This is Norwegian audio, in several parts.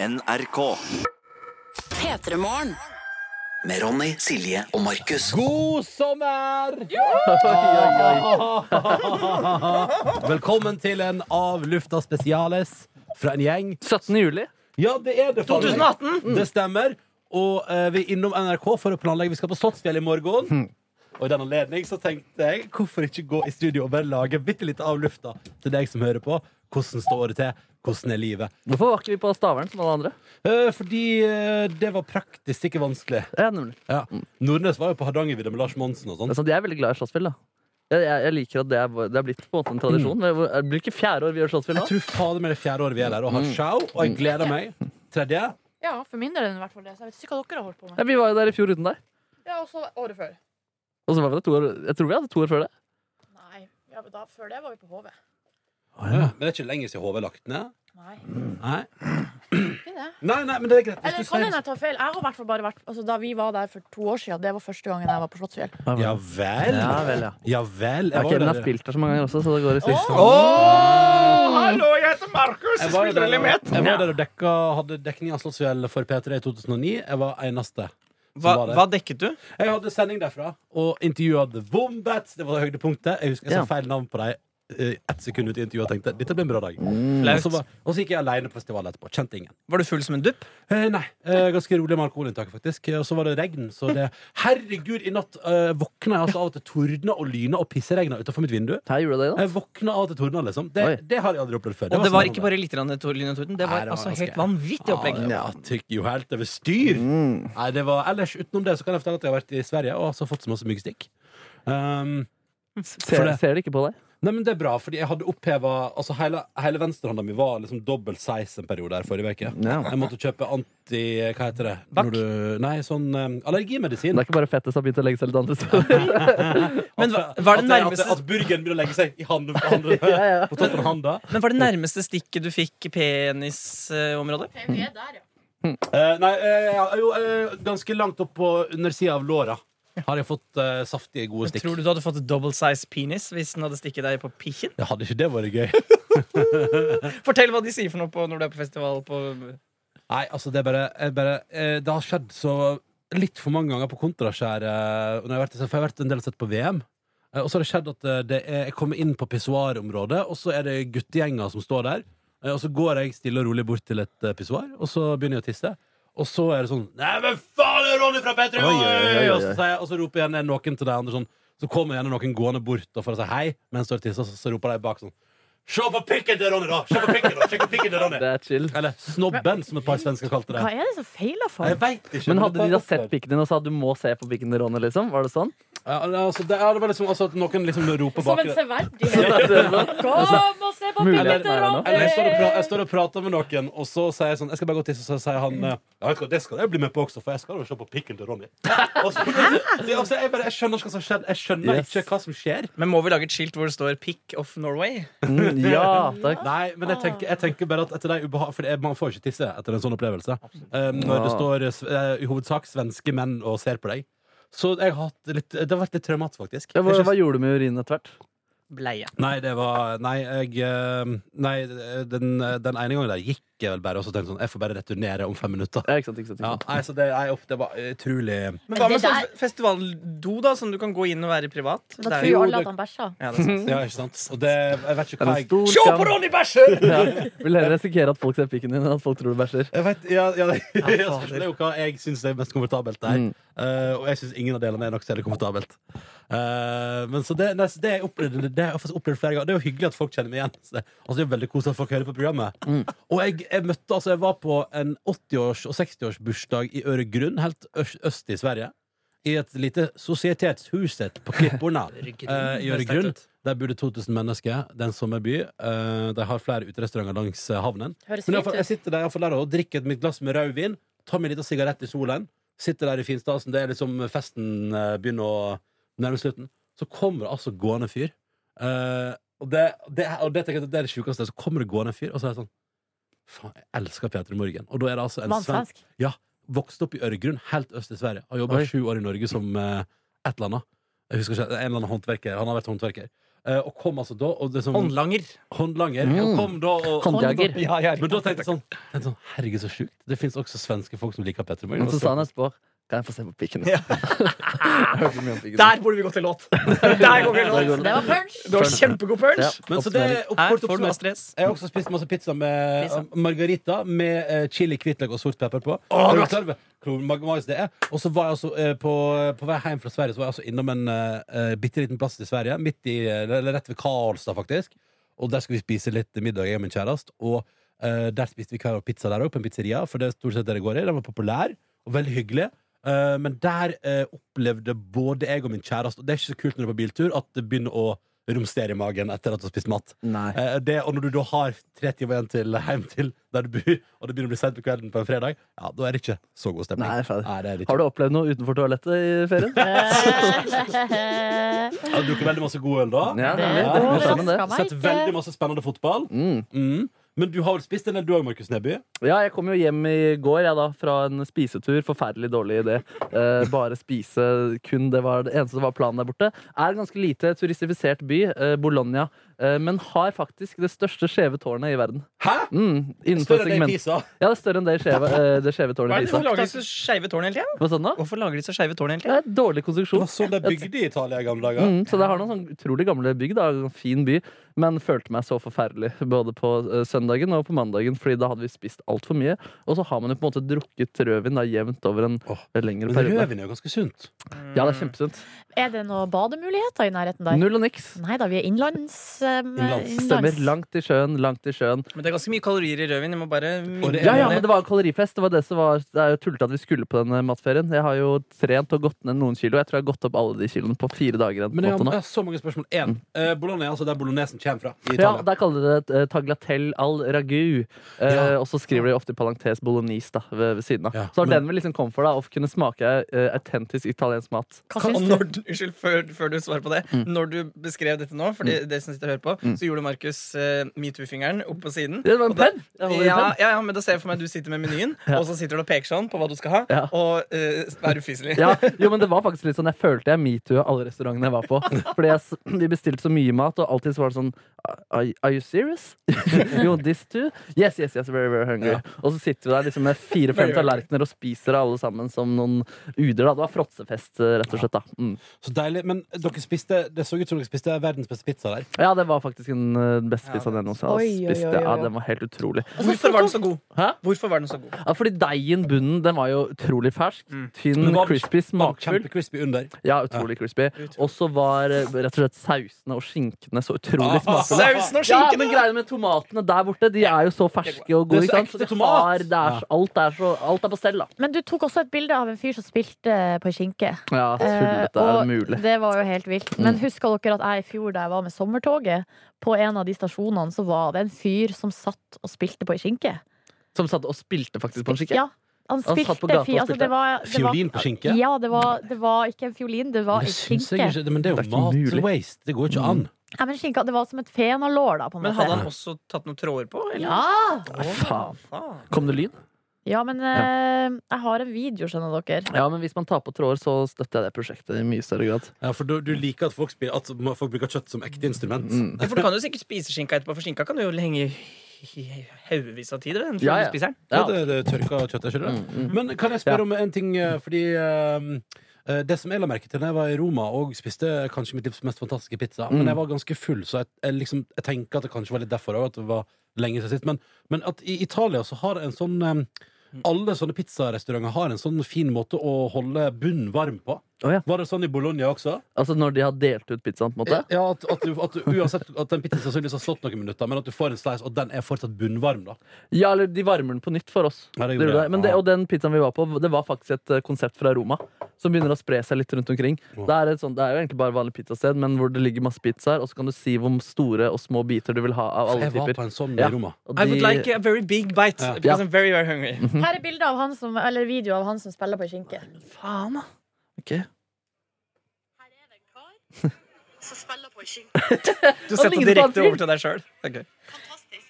NRK. P3morgen. Med Ronny, Silje og Markus. God sommer! Velkommen til en Av lufta spesiales fra en gjeng. 17. juli. Ja, det er det. faen meg. 2018. Det stemmer. Og eh, vi er innom NRK for å planlegge. Vi skal på Slottsfjell i morgen. Og i den anledning så tenkte jeg hvorfor ikke gå i studio og bare lage bitte litt av lufta til deg som hører på. Hvordan står det til? Hvordan er livet? Hvorfor var ikke vi på Stavern som alle andre? Eh, fordi eh, det var praktisk ikke vanskelig. Ja, nemlig. Ja. Nordnes var jo på Hardangervidda med Lars Monsen og Det sånn. er sant, jeg er veldig glad i Slottsfjell. da jeg, jeg, jeg liker at det er, det er blitt på en måte en tradisjon. Det er- Det blir ikke fjerde år vi gjør Slottsfjell nå. Jeg tror fader meg det er fjerde året vi er der og har show, og jeg gleder meg. Tredje? Ja, for min del er det i hvert fall det. Så jeg vet ikke hva dere har holdt på med. Ja, vi var jo der i fjor uten deg. Ja, og så året før. Og så var vi der to år Jeg tror vi hadde to år før det. Nei, ja, men da, før det var vi på HV. Men det er ikke lenge siden HV er lagt ned? Nei, Nei. ikke det. nei, nei, men det er greit. Eller du kan sier hende jeg tar feil. Jeg har i hvert fall bare vært altså, Da vi var der for to år siden, det var første gangen jeg var på Slottsfjell. Ja vel? Ja vel, ja. Ja vel. Ja, Jeg Kevin har der. spilt der så mange ganger også, så det går i styr. hallo, jeg heter Markus. Jeg var, Spiller der, jeg var der og dekka, hadde dekning av Slottsfjell for P3 i 2009. Jeg var eneste. som Hva, var der. hva dekket du? Jeg hadde sending derfra og intervjua The Wombats. Det var det høydepunktet. Jeg husker jeg Ja. sa feil navn på dem ett sekund ut i intervjuet og tenkte dette blir en bra dag. Og så, var, og så gikk jeg alene på festivalen etterpå. Kjente ingen. Var du full som en dupp? Eh, nei. Eh, ganske rolig med alkoholinntaket, faktisk. Og så var det regn. Så det Herregud, i natt eh, våkna jeg altså av og til tordna og lyna og pisseregna utenfor mitt vindu. Her gjorde det, da. Jeg våkna av og til tordna, liksom. Det, det har jeg aldri opplevd før. Og det var sånn ikke bare litt lyn og torden. Det Nei, var det var altså helt vanvittig opplegg. Ja, det var tykk jo helt over styr. Nei, det var, ellers utenom det så kan jeg fortelle at jeg har vært i Sverige og altså fått så masse myggstikk. Um, Ser, det- ser det ikke på deg? Nei, men det er bra, fordi jeg hadde oppheva Altså hele, hele venstrehånda mi var liksom dobbel size en periode her forrige uke. Ja. Jeg måtte kjøpe anti Hva heter det? Bakk? Når du, nei, sånn um, allergimedisin. Det er ikke bare fettet som har begynt å legge seg litt andre steder. Men hva, At- var det at, nærmeste, at, at burgeren begynner å legge seg i handen, handen, Ja, ja. på toppen av handa. men var det nærmeste stikket du fikk i penisområdet? Er der, ja. Eh, nei, uh, ja, jo, ganske langt opp på undersida av låra har jeg fått eh, saftige, gode stikk. Tror du du hadde fått double size penis hvis den hadde stikket deg på pikken? Ja, hadde ikke det vært gøy? Fortell hva de sier for noe på når du er på festival. På Nei, altså det er bare, jeg bare eh, Det har skjedd så litt for mange ganger på kontraskjæret. jeg har vært, for jeg har vært en del og sett på VM. Eh, og så har det skjedd at eh, det er, jeg kommer inn på pissoarområdet, og så er det guttegjenger som står der. Eh, og så går jeg stille og rolig bort til et eh, pissoar, og så begynner jeg å tisse. Og så er det sånn Nei, men faen, Ronny fra P3! Oi, oi, oi, oi. Og, så sier jeg, og så roper gjerne noen til deg, andre sånn Så kommer gjerne noen gående bort og for å si hei mens du har tissa, så, så roper de bak sånn Se på pikken til Ronny, da! Se på pikken, da! Sjekk på pikken til Ronny! Det er chill. Eller snobben, som et par svensker kalte det. Hva er det som feiler for? Jeg vet ikke. Men hadde de da sett pikken din og sa du må se på pikken til Ronny, liksom? Var det sånn? Ja, altså, det, ja, det var liksom altså, at noen liksom roper bak Som en det. severdighet. Kom og se på er. Eller jeg står, og jeg står og prater med noen, og så sier jeg sånn Jeg skal bare gå til, så sier han eh, Ja, vet du hva, det skal jeg bli med på også, for jeg skal jo se på pikken til Ronny. Og så, så, altså, jeg, bare, jeg skjønner ikke hva som skjer. Jeg skjønner Yes. ikke hva som skjer. Men må vi lage et skilt hvor det står 'Pick of Norway'? Mm, ja, takk. Nei, men jeg tenker, jeg tenker bare at etter de ubehag... For man får ikke tisse etter en sånn opplevelse. Um, når det står uh, i hovedsak svenske menn og ser på deg. Så jeg har hatt litt, det har vært litt traumatisk, faktisk. Ja, hva, hva gjorde du med urinen etter hvert? Bleie. Nei, det var Nei, jeg eh, Nei, den, den ene gangen der gikk jeg vel bare, og så tenkte jeg sånn Jeg får bare returnere om fem minutter. Ja, ikke sant, ikke sant, ikke sant. nei, så det, nei, uff, det var utrolig Men hva med sånn festivaldo, da, som du kan gå inn og være privat? Da tror jo- alle at han bæsja. ja, det er sant. Ja, ikke sant? Og det Jeg vet ikke hva jeg stor Se på. Ronny bæsjer! Ja. Vil heller risikere at folk ser pikken din, enn at folk tror du bæsjer. jeg vet, ja, ja, det, jeg fader. er jo hva jeg syns er mest komfortabelt der. Mm. Eh, og jeg syns ingen av delene er nok særlig komfortabelt. Eh, men så det, nei, så det, jeg opplevde, det har jeg faktisk opplevd flere ganger. Det er jo hyggelig at folk kjenner meg igjen. Så det, altså, det er jo veldig koselig at folk hører på programmet. Mm. Og jeg, jeg møtte altså Jeg var på en 80-års- og 60-årsbursdag i Øregrunn, helt øst, øst i Sverige. I et lite sosietetshuset på Klipporna eh, i Øregrunn. Der bodde 2000 mennesker. Det er en sommerby. Eh, de har flere uterestauranter langs eh, havnen. Høres Men i fint jeg sitter der i hvert fall der og drikker mitt glass med rødvin, tar meg en liten sigarett i solen, sitter der i finstasen, det er liksom festen eh, begynner å nærme slutten. Så kommer det altså gående fyr. Eh, og det, det, og det, tenker jeg, det er det sjukeste. Så kommer det gående en fyr, og så er det sånn Faen, jeg elsker Peter Morgen. Og da er det altså en svensk? Ja, vokst opp i Øregrunn, helt øst i Sverige. Har jobba sju år i Norge som eh, et eller annet. Jeg husker ikke, en eller annen håndverker. Han har vært håndverker. eh, og kom altså da og det som, Håndlanger. Håndlanger. Og kom da og, Håndjager. Ja, ja, Men da tenkte jeg sånn, tenkte sånn Herregud, så sjukt. Det fins også svenske folk som liker Petter Morgen. Men så sa han etterpå Kan jeg få se på pikken? Ja. Der burde vi gått til låt! Der går vi låt. Det var punch! Det var kjempegod punch. Ja, Men så det opp, Her får du masse stress. Jeg har også spist masse pizza med Pizza. eh, margarita med eh, chili, hvitløk og sort pepper på. Og så var jeg altså eh, på, på vei hjem fra Sverige Så var jeg altså innom en uh, bitte liten plass i Sverige. Midt i, eller rett ved Karlstad, faktisk. Og der skulle vi spise litt middag, jeg og min kjæreste. Og uh, der spiste vi hver pizza der òg, på en pizzeria. For det er stort sett det det går i. Den var populær og veldig hyggelig. Eh, men der uh, opplevde både jeg og min kjæreste Og det er ikke så kult når du er på biltur, at det begynner å romstere i magen etter at du har spist mat. Nei. Eh, det, og når du da har tre timer igjen til hjem til der du bor, og det begynner å bli sent på kvelden på en fredag, ja, da er det ikke så god stemning. Nei. Nei, det er det ikke. Har du opplevd noe utenfor toalettet i ferien? Jeg har drukket veldig masse god øl da. Ja, Det. Ja, Det det. Sett veldig masse spennende fotball. Mm. Mm. Men du har vel spist en del du òg, Markus Neby? Ja, jeg kom jo hjem i går jeg da, fra en spisetur. Forferdelig dårlig idé. Eh, bare spise kun det var det eneste som var planen der borte. Er en ganske lite turistifisert by, eh, Bologna, men har faktisk det største skjeve tårnet i verden. Hæ? Mm, Større enn det i. Pisa? Ja, det er større enn det skjeve, eh, det skjeve tårnet i Pisa. Hvorfor lager de så skeive tårn hele tida? Hva? Hvorfor lager de så skjeve tårn hele Det tida? er dårlig Det konstruksjon. var sånn det bygde i Italia i gamle dager. Mm, så det har noen sånn utrolig gamle bygg. da, en Fin by. Men følte meg så forferdelig både på eh, søndagen og på mandagen, Fordi da hadde vi spist altfor mye. Og så har man jo på en måte drukket rødvin da jevnt over en oh, lengre Men periode. rødvin er jo ganske sunt. Ja, det er kjempesunt. Er det noen bademuligheter i nærheten der? Null og niks. Nei da, vi er innlands. Eh, Innlands. Stemmer. Langt i sjøen, langt i sjøen. Men det er ganske mye kalorier i rødvin. Jeg må bare minne Ja, ja, men det var en kalorifest. Det var det som var Det er jo tullete at vi skulle på den eh, matferien. Jeg har jo trent og gått ned noen kilo. Jeg tror jeg har gått opp alle de kiloene på fire dager. Men jeg har, jeg har så mange spørsmål. Én. Uh, Bologna er altså der bolognesen kommer fra. I Ja, Der kaller de det taglatel tagliatelle al ragu. Eh, Ja. Og så skriver de ofte parentes bolognese da, ved, ved siden av. Ja, Så har men- den vi liksom kommet for da, å kunne smake uh, autentisk italiensk mat. Hva hva, syns når, unnskyld, før, før du svarer på det. Når du beskrev dette nå, for de, dere som sitter og hører på, så gjorde Markus uh, metoo-fingeren opp på siden. Det var en pen. da- Ja, ja, ja, men da ser jeg for meg at du sitter med menyen, Ja. og så sitter du og peker sånn på hva du skal ha, Ja. og uh, er ufyselig. Ja, jo, men det var faktisk litt sånn Jeg følte jeg metoo alle restaurantene jeg var på. Fordi jeg, Vi bestilte så mye mat, og alltid så var det sånn Are, are you serious? you want this too? Yes, yes, yes, very, very hungry. Ja. Og så sitter vi der liksom med fire-fem tallerkener og spiser alle sammen som noen uder. da Det var fråtsefest, eh, rett og slett. da mm. Så deilig. Men dere spiste, det så ut som dere spiste verdens beste pizza der. Ja, det var faktisk den eh, beste Ja, pizzaen jeg noensinne har spist. oi, oi. Ja, Den var helt utrolig. Hvorfor var den så god? Hæ? Hvorfor var den så god? Ja, fordi deigen, bunnen, den var jo utrolig fersk. Mm. Tynn, crispy, Var smakfull. Kjempecrispy under. Ja, utrolig crispy. Og så var eh, rett og slett sausene og skinkene så utrolig Ah, smakfulle. Sausen og Ja, men greiene med tomatene der borte, de er jo så ferske og Det gode. er så ikke sant? Så de har, det er, så- alt, er så, alt er på stell, da. Men du tok også et bilde av en fyr som spilte på skinke. Ja, Eh, tullete er det mulig. det var jo helt vilt. Men husker dere at jeg i fjor da jeg var med sommertoget, på en av de stasjonene så var det en fyr som satt og spilte på ei skinke. Som satt og spilte faktisk på en skinke? Ja, han Han satt på gata og spilte altså, spilte. det var, det var, Fiolin på skinke? Ja, det var, det var ikke en fiolin, det var ei skinke. ikke, men det er jo mat-waste. Det går jo ikke an. Ja, men skinka, det var som et fenalår, da, på en Men måte. hadde han også tatt noen tråder på? Eller? Ja! Oh, faen. faen. Kom det lyd? Ja, men eh, jeg har en video, skjønner dere. Ja, men hvis man tar på tråder, så støtter jeg det prosjektet i mye større grad. Ja, for du, du liker at folk, spiller, at folk bruker kjøtt som ekte instrument. Mm. Ja, for du kan jo sikkert spise skinka etterpå, for skinka kan jo henge i haugevis av tid Den, Ja, ja. du. Ja, Ja. det, det tørka kjøtt, er ikke det? Mm, mm. Men kan jeg spørre Ja. om en ting, eh, fordi eh, eh, det som jeg la merke til da jeg var i Roma og spiste kanskje mitt livs mest fantastiske pizza, men Mm. jeg var ganske full, så jeg, jeg, liksom, jeg tenker at det kanskje var litt derfor òg. at det var lenge siden sist. Men, men at i Italia så har en sånn eh, alle sånne pizzarestauranter har en sånn fin måte å holde bunnen varm på. Å, ja. Var det sånn i Bologna også? Altså når de har delt ut pizzaen, på en måte? Ja, at, at, du, at du, Uansett at den pizzaen sannsynligvis har slått noen minutter, men at du får en slice, og den er fortsatt bunnvarm. da Ja, eller de varmer den på nytt for oss. Ja, det Det det. Men det, og den pizzaen vi var på, det var faktisk et eh, konsept fra Roma. Som begynner å spre seg litt rundt omkring. Oh. Det, er et sånt, det er jo egentlig bare vanlig pizzasted, men hvor det ligger masse pizzaer. Og så kan du si hvor store og små biter du vil ha av alle Jeg var typer. på en sånn i Roma. Og I would like a very big bite, Ja. because Ja. I'm very, very hungry. Her er bilde av han som, eller video av han som spiller på skinke. Faen, da. Ok. Her er det en kar som spiller på en skinke. Du setter direkte over til deg sjøl. Fantastisk.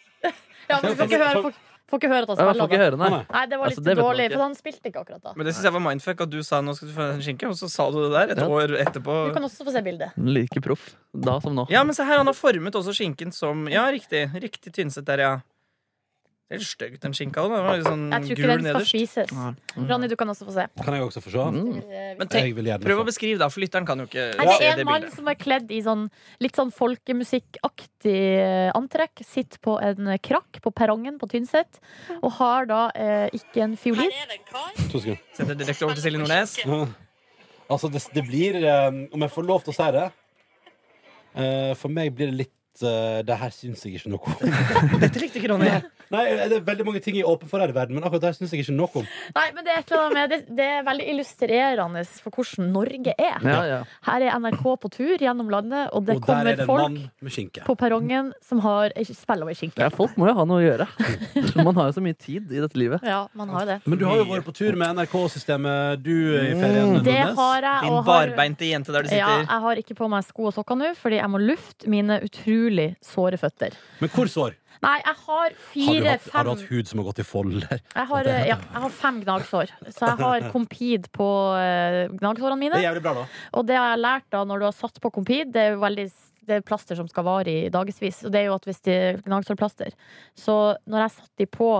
Ja, men ikke høre på Får ikke høre at han spiller. ikke høre, nei. Nei. Det var litt Altså, det dårlig, for han spilte ikke akkurat da. Men det synes jeg var mindfuck at du sa nå skal du få en skinke, og så sa du det der et Ja. år etterpå. Du kan også få se bildet. Like proff da som nå. Ja, men se her, han har formet også skinken som Ja, riktig. Riktig tynnsett der, ja. Det er litt stygt, den skinka. Den var litt sånn Jeg tror ikke gul den skal nederst. spises. Ronny, du kan også få se. Kan jeg også få se? Mm. Men Jeg tenk, vil gjerne prøv å få. beskrive, da, for lytteren kan jo ikke Nei, det se er det en mann bildet. som er kledd i sånn litt sånn folkemusikkaktig eh, antrekk. Sitter på en krakk på perrongen på Tynset og har da eh, ikke en fiolin. To sekunder. Sender direkte over til Silje Nordnes. Altså, det, det blir eh, Om jeg får lov til å si det eh, For meg blir det litt eh, Det her syns jeg ikke noe om. Dette likte ikke Ronny. Nei, det er veldig mange ting jeg er åpen for her i verden, men akkurat det her syns jeg ikke noe om. Nei, men det er, et eller annet med, det, det er veldig illustrerende for hvordan Norge er. Ja, ja. Her er NRK på tur gjennom landet, og det Og kommer er det folk på perrongen som har spiller over skinke. ja, folk må jo ha noe å gjøre. Man har jo så mye tid i dette livet. Ja, man har jo det. Men du har jo vært på tur med NRK-systemet, du i ferien. Mm. Det har jeg. Din barbeinte jente der du ja, jeg har ikke på meg sko og sokker nå, fordi jeg må lufte mine utrolig såre føtter. Men hvor sår? Nei, jeg har Har du, fire, hatt, har du hatt hud som har gått i folder? jeg har, eh, ja, jeg har fem gnagsår. Så jeg har Compede på gnagsårene gnagsårene Det er jævlig bra, da. Og det har jeg lært da når du har satt på Compede, det er jo veldig det er plaster som skal vare i dagevis. Og det er jo at hvis de er gnagsårplaster Så når jeg satte de på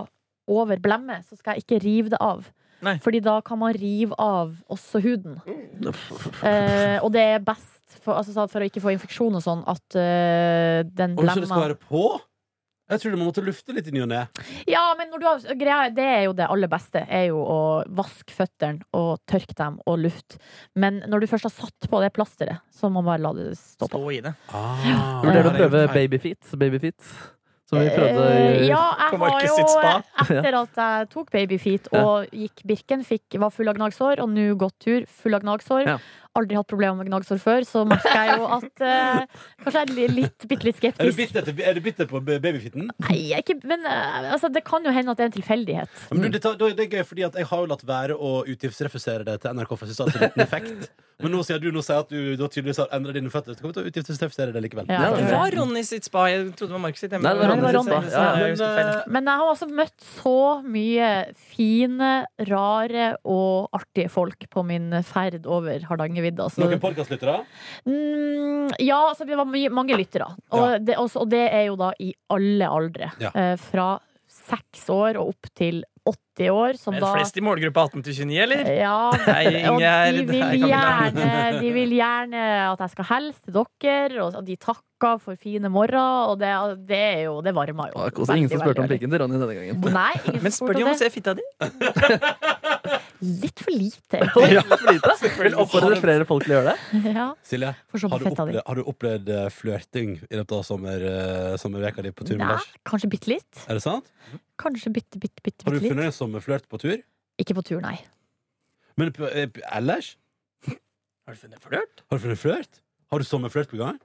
over blemme, så skal jeg ikke rive det av. Nei. Fordi da kan man rive av også huden. Eh, og det er best for, altså, for å ikke få infeksjon og sånn at uh, den Og så det skal blemma være på? Jeg trodde man måtte lufte litt i ny og ne. Ja, men når du har, greia, det er jo det aller beste. Er jo å vaske føttene og tørke dem og lufte. Men når du først har satt på det plasteret, så må man bare la det stå på. Stå i det. Ah, Vurderer du å prøve babyfeet? Babyfeet? Som vi prøvde Eh, i ja, jeg på har jo spa. Etter at jeg tok babyfeet og gikk Birken, fikk, var full av gnagsår, og nå gått tur, full av gnagsår. Ja. Aldri hatt problemer med gnagsår før, så merker jeg jo at eh, Kanskje jeg er litt, bitte litt Er du skeptisk. bitter, er du bitter på babyfitten? Nei, jeg er ikke, men eh, altså, det kan jo hende at det er en tilfeldighet. Men du, det, tar- det er gøy, fordi at jeg har jo latt være å utgiftsrefusere det til NRK for å ha en liten effekt. Men nå sier du nå sier at du du tydeligvis har endret dine føtter. Så kommer du til å utgiftsrefusere det likevel. Ja, Ja, Det det var Ronny sitt spa. Jeg trodde det var Markus sitt. Nei, det var Ronny sitt spa. Ja, jeg Men, eh, Men jeg har altså møtt så mye fine, rare og artige folk på min ferd over Hardangervidda. Så, Noen podkastlyttere? mm, ja, altså det var mange lyttere. Og, Ja. det, også, og det er jo da i alle aldre. Ja. Eh, fra seks år og opp til 80 år. Som er det flest i målgruppa 18 til 29, eller? ja, Hei, Ingjerd. de vil, gjerne, de vil gjerne at jeg skal hilse til dere, og de takker for fine morgener, og det, det er jo Det varmer jo. Det var ingen som spurte om pikken til Ronny denne gangen. Nei, ingen Men spør de om å se fitta di? Litt for lite. Ja, for lite. Vil oppfordre flere folk til å gjøre det. Ja, Silje, har du opplevd, har du opplevd eh, flørting i løpet av sommer, uh, sommerveka di på tur med Lars? kanskje bitte litt. Er det sant? Kanskje bitte, bitte, bitte, Har du funnet en sommerflørt på tur? Ikke på tur, nei. Men på, eh, ellers? Har du funnet flørt? Har du funnet flørt? Har du sommerflørt på gang?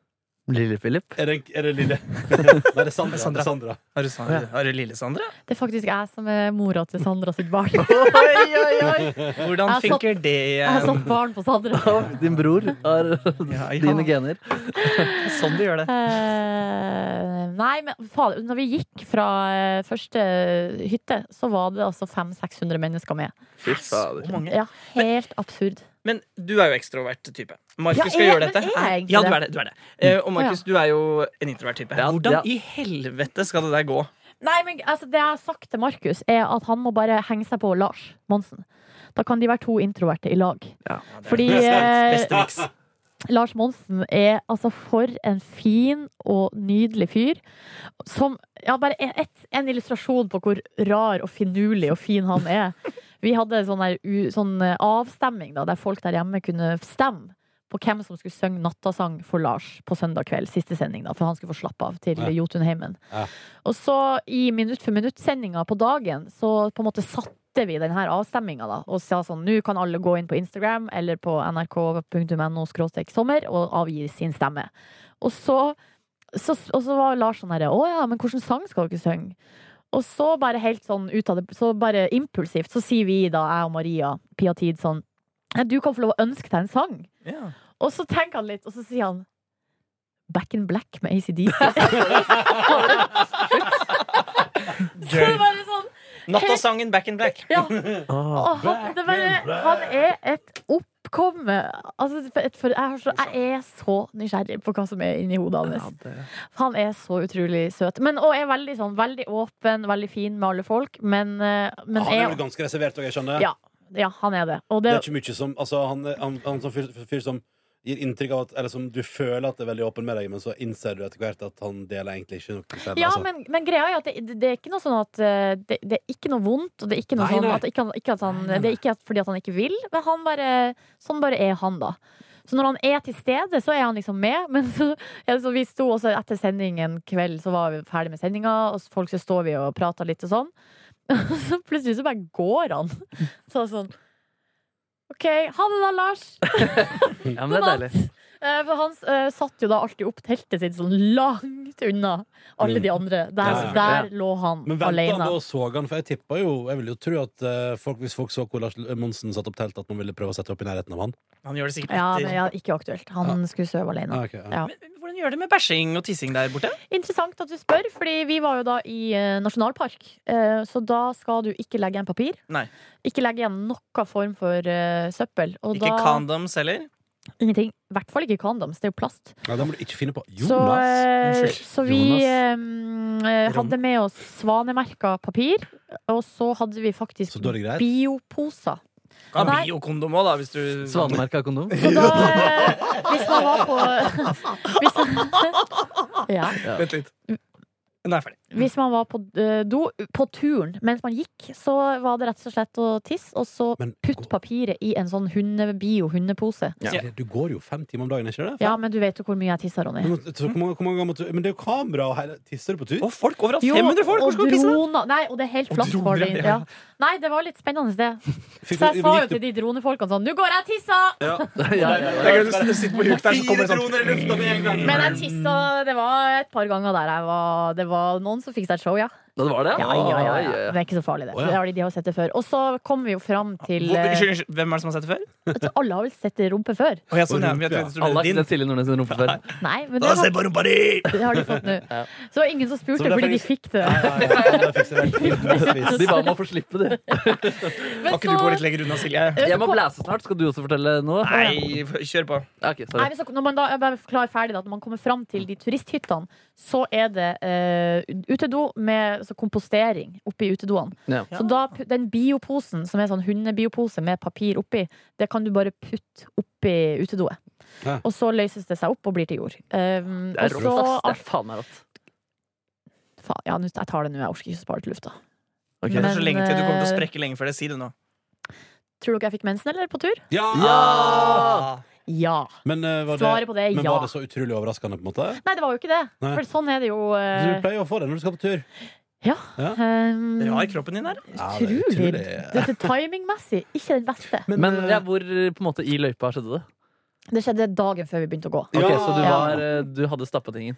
Lille-Philip. Er det, er det lille Nei, det er Sandra. Sandra. Det er du, Sandra? er, du lille Sandra? Det er faktisk jeg som er mora til Sandra sitt barn. Oi, oi, oi! Hvordan Jeg satt- funker det? Jeg har satt barn på Sandra. Din bror har Ja, ja. dine gener. Sånn du gjør det. Uh, nei, men faen, når vi gikk fra eh, første hytte, så var det altså 500-600 mennesker med. Fy fader. Ja, helt absurd. Men du er jo ekstrovert type. Markus Ja, skal er- gjøre dette. er jeg ja, du er det. Du er det. Uh, og Markus, du er jo en introvert type. Ja, Hvordan ja. i helvete skal det der gå? Nei, men altså, Det jeg har sagt til Markus, er at han må bare henge seg på Lars Monsen. Da kan de være to introverte i lag. Fordi eh, Beste. Lars Monsen er altså for en fin og nydelig fyr. Som Ja, bare et, en illustrasjon på hvor rar og finurlig og fin han er. Vi hadde sånn, der, sånn eh, avstemming da, der folk der hjemme kunne stemme på hvem som skulle synge nattasang for Lars på søndag kveld. Siste sending, da, for han skulle få slappe av til Ja. Jotunheimen. Ja. Og så i minutt for minutt-sendinga på dagen, så på en måte satte vi denne avstemminga da, og sa sånn nå kan alle gå inn på Instagram eller på nrk.no sommer og avgi sin stemme. Og så, så, og så var Lars sånn herre Å ja, men hvilken sang skal dere synge? Og så bare helt sånn ut av det, så bare impulsivt, så sier vi da, jeg og Maria, Pia Tid, sånn Du kan få lov å ønske deg en sang. Ja. Og så tenker han litt, og så sier han Back in Black med ACDC. så det er bare sånn Nattasangen Back in Black. Ja. Oh, han, det bare, han er et oppkomme. Altså, for, for jeg, har så, jeg er så nysgjerrig på hva som er inni hodet hans. Han er så utrolig søt. Men, og er veldig, sånn, veldig åpen, veldig fin med alle folk. Men, eh, men Han er er, vel ganske reservert òg, jeg skjønner. Ja, ja, han er det. Og Det det, er ikke mye som Altså, han er han, han sånn fyr, fyr som gir inntrykk av at Eller som du føler at det er veldig åpen med deg, men så innser du etter hvert at han deler egentlig ikke noe selv. ja, altså. men, men greia er at det, det er ikke noe sånn at eh, det, det er ikke noe vondt, og det er ikke noe Nei, sånn nei. at, ikke, ikke at han, Det er ikke fordi at han ikke vil, men han bare, sånn bare er han, da. Så når han er til stede, så er han liksom med. Men så, ja, så vi sto også etter sending en kveld, så var vi ferdig med sendinga, og folk så står vi og prater litt og sånn. Og så plutselig så bare går han. Så sånn OK, ha det da, Lars. Ja, men det er deilig. Eh, For han eh, satt jo da alltid opp teltet sitt sånn langt unna alle de andre. Der, Ja, ja. der lå han Men venta han alene. da og så han? For jeg tippa jo Jeg vil jo tro at eh, folk, hvis folk så hvor Lars Monsen satte opp telt, at man ville prøve å sette opp i nærheten av han. Han gjør det sikkert Ja, men ja, ikke aktuelt. Han skulle sove alene. Ah, okay, ja. Ja. Men Hvordan gjør det med bæsjing og tissing der borte? Interessant at du spør, Fordi vi var jo da i eh, nasjonalpark. Eh, så da skal du ikke legge igjen papir. Nei. Ikke legge igjen noen form for eh, søppel. Og Ikke da condoms heller? Ingenting. I hvert fall ikke condoms. Det er jo plast. Ja, det må du ikke finne på. Jonas! Så, Unnskyld. så vi eh, eh, hadde med oss svanemerka papir, og så hadde vi faktisk er bioposer. Kan Nei. biokondom òg, da, hvis du Svanemerka kondom. Så da eh, Hvis man var på hvis, ja. Vent litt. Nå er jeg ferdig. Hvis man var på eh, do på turen mens man gikk, så var det rett og slett å tisse, og så Men putt papiret i en sånn hundebio-hundepose. Ja. Ja. du går jo fem timer om dagen, ikke det? Ja, men du vet jo hvor mye jeg tisser, Ronny. Men, så hvor mange, hvor mange måtte Men det er jo kamera og hele Tisser du på tur? Og folk overalt! 500 folk! Hvor skal du pisse? da? Nei, og det er helt flatt for dem. ja. Nei, det var litt spennende, det. Så jeg sa jo til de dronefolkene sånn Nå går jeg og tisser! Ja. Ja, ja, det sånn droner i lufta med en gang. Men jeg tissa Det var et par ganger der jeg var Det var noen som fikk seg et show, ja. Det var det? Ja, ja, ja, ja. oi. Det er ikke så farlig, det. Oh, ja. det har de, de har sett det før. Og så kommer vi jo fram til Hvor- eh, hvem er det som har sett det før? Alle har vel sett rumpe før? Oh, ja, sånn, rumpe, ja. Alle har ikke sett Silje Nordnes sin rumpe før. Nei, men Da det, se har, på rumpa di! det har de fått nå. Så det var ingen som Så spurte, fordi de fikk det. Det. De ba om å få slippe, de. Men Kan ikke du så- gå litt lenger unna, Silje? Jeg må blæse snart. Skal du også fortelle noe? Nei, kjør på. Okay, ok, Nei, så, når man da, jeg bare klar ferdig da, Når man kommer fram til de turisthyttene, så er det uh, utedo med så kompostering oppi utedoene. Ja. Så da, den bioposen, som er sånn hundebiopose med papir oppi, det kan du bare putte oppi utedoet. Ja. Og så løses det seg opp og blir til jord. Um, Det er og rått, så ass. Det er faen meg rått. Faen, ja, jeg tar det nå. Jeg orker ikke spare til lufta. Ok. Det er så lenge til du kommer til å eh, sprekke lenge før det. Si det nå. Tror dere jeg fikk mensen, eller? På tur? Ja! ja! Ja. Men, uh, var det, på det er men ja. var det så utrolig overraskende, på en måte? Nei, det var jo ikke det. Nei. For sånn er det jo. Du eh, pleier jo å få det når du skal på tur. Ja. Ja. Um, Rar kroppen din her. Ja, det er Utrolig. utrolig. Dette timingmessig ikke den beste. Men Men ja, hvor på en måte i løypa skjedde det? Det skjedde dagen før vi begynte å gå. Ok. Så du, var, eh, du hadde stappet ingen?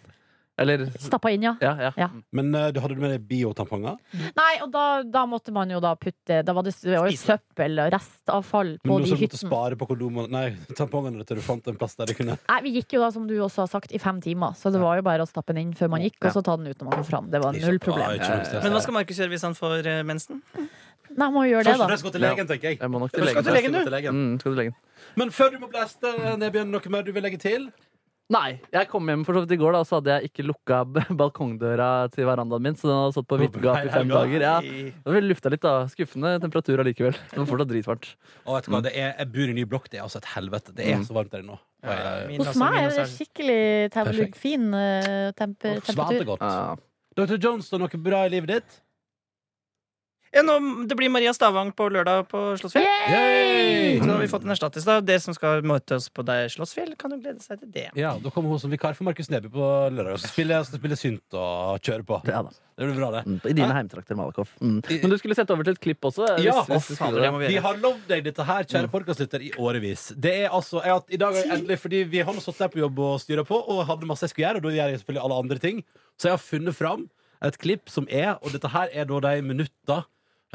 Eller Stappa inn, ja. Ja, ja. Ja. Men uh, du hadde du med deg biotamponger? Nei, og da, da måtte man jo da putte Da var det, det var søppel og restavfall på Men du de måtte spare på kondomene Nei, tampongene til du fant en plass der du kunne Nei, Vi gikk jo da, som du også har sagt, i fem timer. Så det var jo bare å stappe den inn før man gikk, og så ta den ut når man kom fram. Det var null problem. Men hva skal Markus gjøre hvis han får eh, mensen? Nei, må gjøre det, da. Først og fremst gå til legen, tenker jeg. Jeg må nok Du til skal til legen, du. Mm, skal til legen. Men før du må blæste, Nebjørn, noe mer du vil legge til? Nei, jeg kom hjem for så vidt i går, da, og så hadde jeg ikke lukka balkongdøra til verandaen min, så den hadde stått på vidt gap i fem dager. Ja. det var lufta litt, da. Skuffende temperatur allikevel. Det var fortsatt dritvarmt. Og vet du hva, det er, Jeg bor i ny blokk, det er altså et helvete. Det er Mm. så varmt der inne nå. Min Hos meg er det skikkelig fin eh, temper temperatur. Dr. Johnston, noe bra i livet ditt? Ja, nå, det blir Maria Stavang på lørdag på Slottsfjell. Yay! Så har vi fått en erstattis. Det som skal møte oss på deg, Slottsfjell, kan jo glede seg til det. Ja, Da kommer hun som vikar for Markus Neby på lørdag. Skal spille, skal spille synt og kjøre på. Ja, da. Det blir bra, det. Mm, I dine heimtrakter, Malakoff. Mm. Men du skulle sette over til et klipp også? Ja, hvis hvis Fader, vi Vi har lovd deg dette her, kjære podkastlytter, i årevis. Det er altså, jeg, I dag har jeg endelig, fordi vi har nå stått der på jobb og styra på, og hadde masse jeg skulle gjøre, og da gjør jeg selvfølgelig alle andre ting. Så jeg har funnet fram et klipp som er, og dette her er da de minutta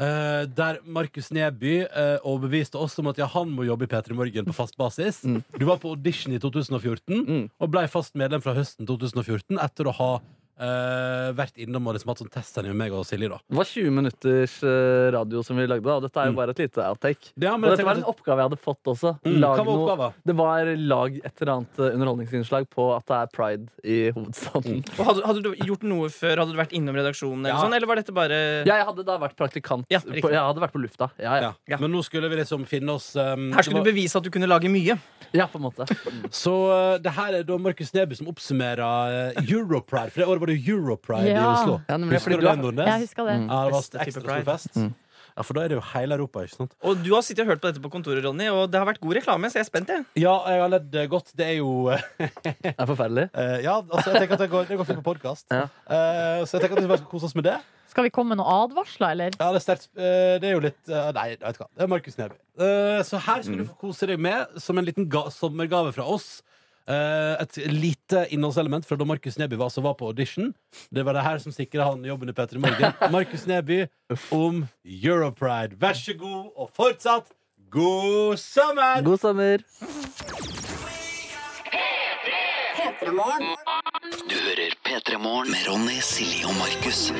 eh, der Markus Neby uh, overbeviste oss om at ja, han må jobbe i P3 Morgen på fast basis. Du var på audition i 2014 Mm. og ble fast medlem fra høsten 2014 etter å ha eh, vært innom og liksom hatt sånn testsending med meg og Silje. da Det var 20 minutters eh, radio som vi lagde, og Dette er jo bare et lite outtake. Ja, Og men dette var en oppgave jeg hadde fått også. Mm, Lag var noe- Det var lag et eller annet eh, underholdningsinnslag på at det er pride i hovedstaden. Og hadde, hadde du gjort noe før? Hadde du vært innom redaksjonen? Eller, Ja. sånn, eller var dette bare Ja, jeg hadde da vært praktikant. Ja, på, jeg hadde vært på lufta. Ja, ja. ja. Ja. Men nå skulle vi liksom finne oss um, Her skulle var... du bevise at du kunne lage mye. ja på en måte. Så uh, det her er da Markus Neby som oppsummerer uh, Europride. For det året var det jo ja. i Oslo. Ja, nemlig, Husker du den, Nordnes? Jeg husker det. Mm. Ja, det var Beste ekstra stor fest. Mm. Ja, for da er det jo hele Europa, ikke sant? Og du har sittet og hørt på dette på kontoret, Ronny, og det har vært god reklame, så jeg er spent. jeg Ja, jeg har ledd uh, godt. Det er jo uh, Det er forferdelig. Ja, altså, jeg tenker at det går, det går fint på podkast. Ja. så jeg tenker at vi bare skal kose oss med det. Skal vi komme med noen advarsler, eller? Ja, det er sterkt. Uh, det er jo litt eh, Nei, jeg vet hva. Det er Markus Neby. Eh, så her skal du få kose deg med, som en liten ga sommergave fra oss. Eh, et lite innholdselement fra da Markus Neby var, altså var på audition. Det var det her som sikra han jobben i P3 Morgen. Markus Neby om Europride. Vær så god, og fortsatt god sommer! God sommer. Du hører P3 Morgen med Ronny, Silje og Markus.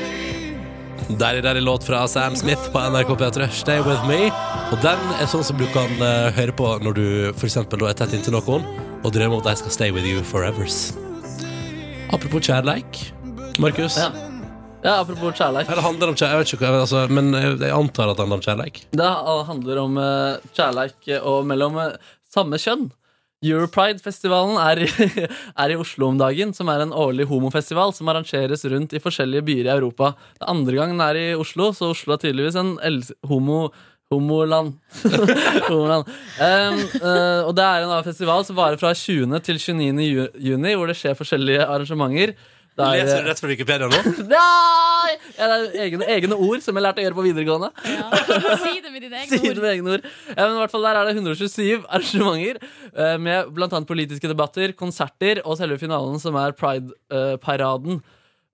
Der er det låt fra Sam Smith på NRK P3, Stay With Me. Og den er sånn som du kan eh, høre på når du for eksempel da er tett inntil noen og drømmer om at jeg skal stay with you forevers. Apropos kjærleik, Markus. Ja. Ja, apropos kjærleik. Eller handler det om kjærleik? Jeg vet ikke, altså, men jeg antar at det handler om kjærleik. Det handler om eh, kjærleik og mellom eh, samme kjønn. Europride-festivalen er, er i Oslo om dagen, som er en årlig homofestival som arrangeres rundt i forskjellige byer i Europa. Det andre gangen er i Oslo, så Oslo er tydeligvis en homo... Homoland. Homoland. Um, uh, og det er en festival som varer fra 20. til 29. ju- juni, hvor det skjer forskjellige arrangementer. Der, er- Leser du rett fra Wikipedia nå? Nei! Ja, det er egne, egne ord som jeg lærte å gjøre på videregående. Si det med dine Si egne det ord. med egne ord. Ja, men i hvert fall Der er det 127 arrangementer eh, med bl.a. politiske debatter, konserter og selve finalen, som er Pride-paraden.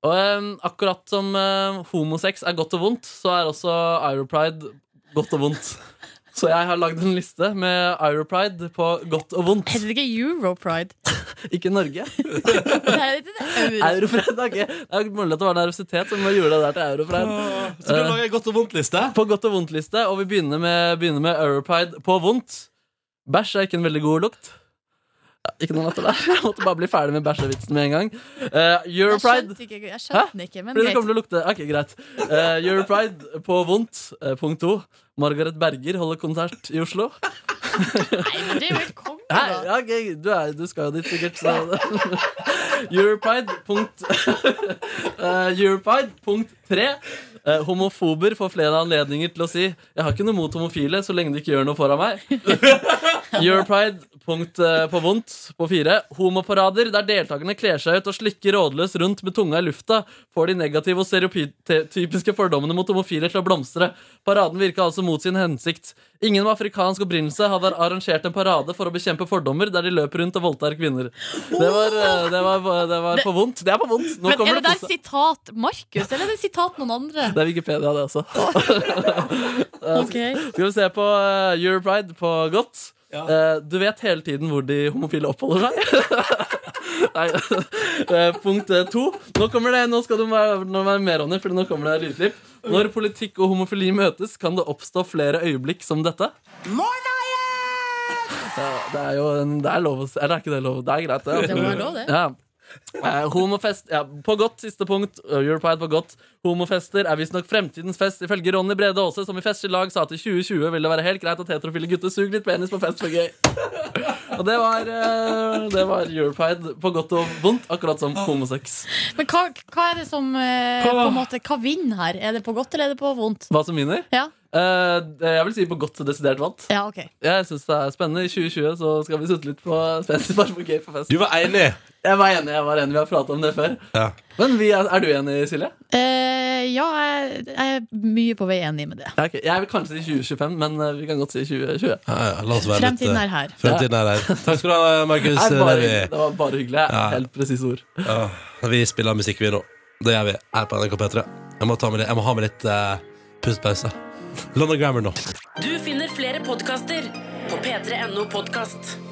Og um, akkurat som eh, homosex er godt og vondt, så er også Europride godt og vondt. Så jeg har lagd en liste med Europride på godt og vondt. Heter det ikke Europride? Ikke Norge. Europride er ikke Det er mulig at det var nervøsitet som gjorde det der til Europride. Så du lager en godt og vondt-liste? På godt og vondt-liste, og vi begynner med, begynner med Europride på vondt. Bæsj er ikke en veldig god lukt. Ikke noe latter der. Jeg måtte bare bli ferdig med bæsjevitsen med en gang. Uh, Jeg Europride skjønte ikke, jeg skjønte ikke, men Fordi det kommer til å lukte Ok, greit. Uh, Europride på vondt. Uh, punkt to. Margaret Berger holder konsert i Oslo. Nei, men det er jo helt konge, Hei, da. ja, okay, du, er, du skal jo dit sikkert, så Europride punkt Eh, punkt tre. Eh, homofober får flere anledninger til å si 'Jeg har ikke noe mot homofile så lenge de ikke gjør noe foran meg'. Europride punkt eh, på vondt på fire. Homoparader der deltakerne kler seg ut og slikker rådløs rundt med tunga i lufta, får de negative og stereotypiske fordommene mot homofile til å blomstre. Paraden virka altså mot sin hensikt. Ingen med afrikansk opprinnelse hadde arrangert en parade for å bekjempe fordommer der de løper rundt og voldtar kvinner. Det var, det var, det var på vondt. Det er på vondt. Nå Men er det det der sitat Markus, eller er det sitat noen andre? Det er Wikipedia, det også. Ok. Skal vi se på eh, Europride på godt. Eh, du vet hele tiden hvor de homofile oppholder seg. Nei, eh, punkt eh, to. Nå kommer det, nå skal du være, nå være med, Ronny, for nå kommer det lydklipp. Når politikk og homofili møtes, kan det oppstå flere øyeblikk som dette. Ja, det er jo en, det er lov å si Eller er ikke det lov? Det er greit, det. Det må være lov, det. Ja. Eh, homofest ja, På godt, siste punkt. Europeide Europride på godt. Homofester er visstnok fremtidens fest, ifølge Ronny Brede Aase, som i lag sa at i 2020 ville det være helt greit at heterofile gutter suger litt penis på fest for gøy. og det var, eh, det var Europride på godt og vondt, akkurat som homosex. Men hva, hva er det som eh, på en måte, Hva vinner her? Er det på godt eller er det på vondt? Hva som vinner? Ja, Eh, det- jeg vil si på godt desidert vant. ja ok. Jeg syns det er spennende. I 2020 så skal vi sutte litt på spennende bare for gøy på fest. Du var enig? Jeg var enig, jeg var enig, vi har pratet om det før. Ja. Men vi er, er du enig, Silje? Uh, ja, jeg, jeg er mye på vei enig med det. Ja, okay. Jeg vil kanskje si 2025, men vi kan godt si 2020. Ja, ja, la oss være Fremtiden litt, er her. Fremtiden er her. Takk skal du ha, Markus det var bare hyggelig. Ja. Helt presise ord. Ja, vi spiller musikk, vi nå. Det gjør vi her på NRK P3. Jeg må, med jeg må ha med litt uh, pustpause. London Grammar nå. Du finner flere podkaster på p3.no podkast.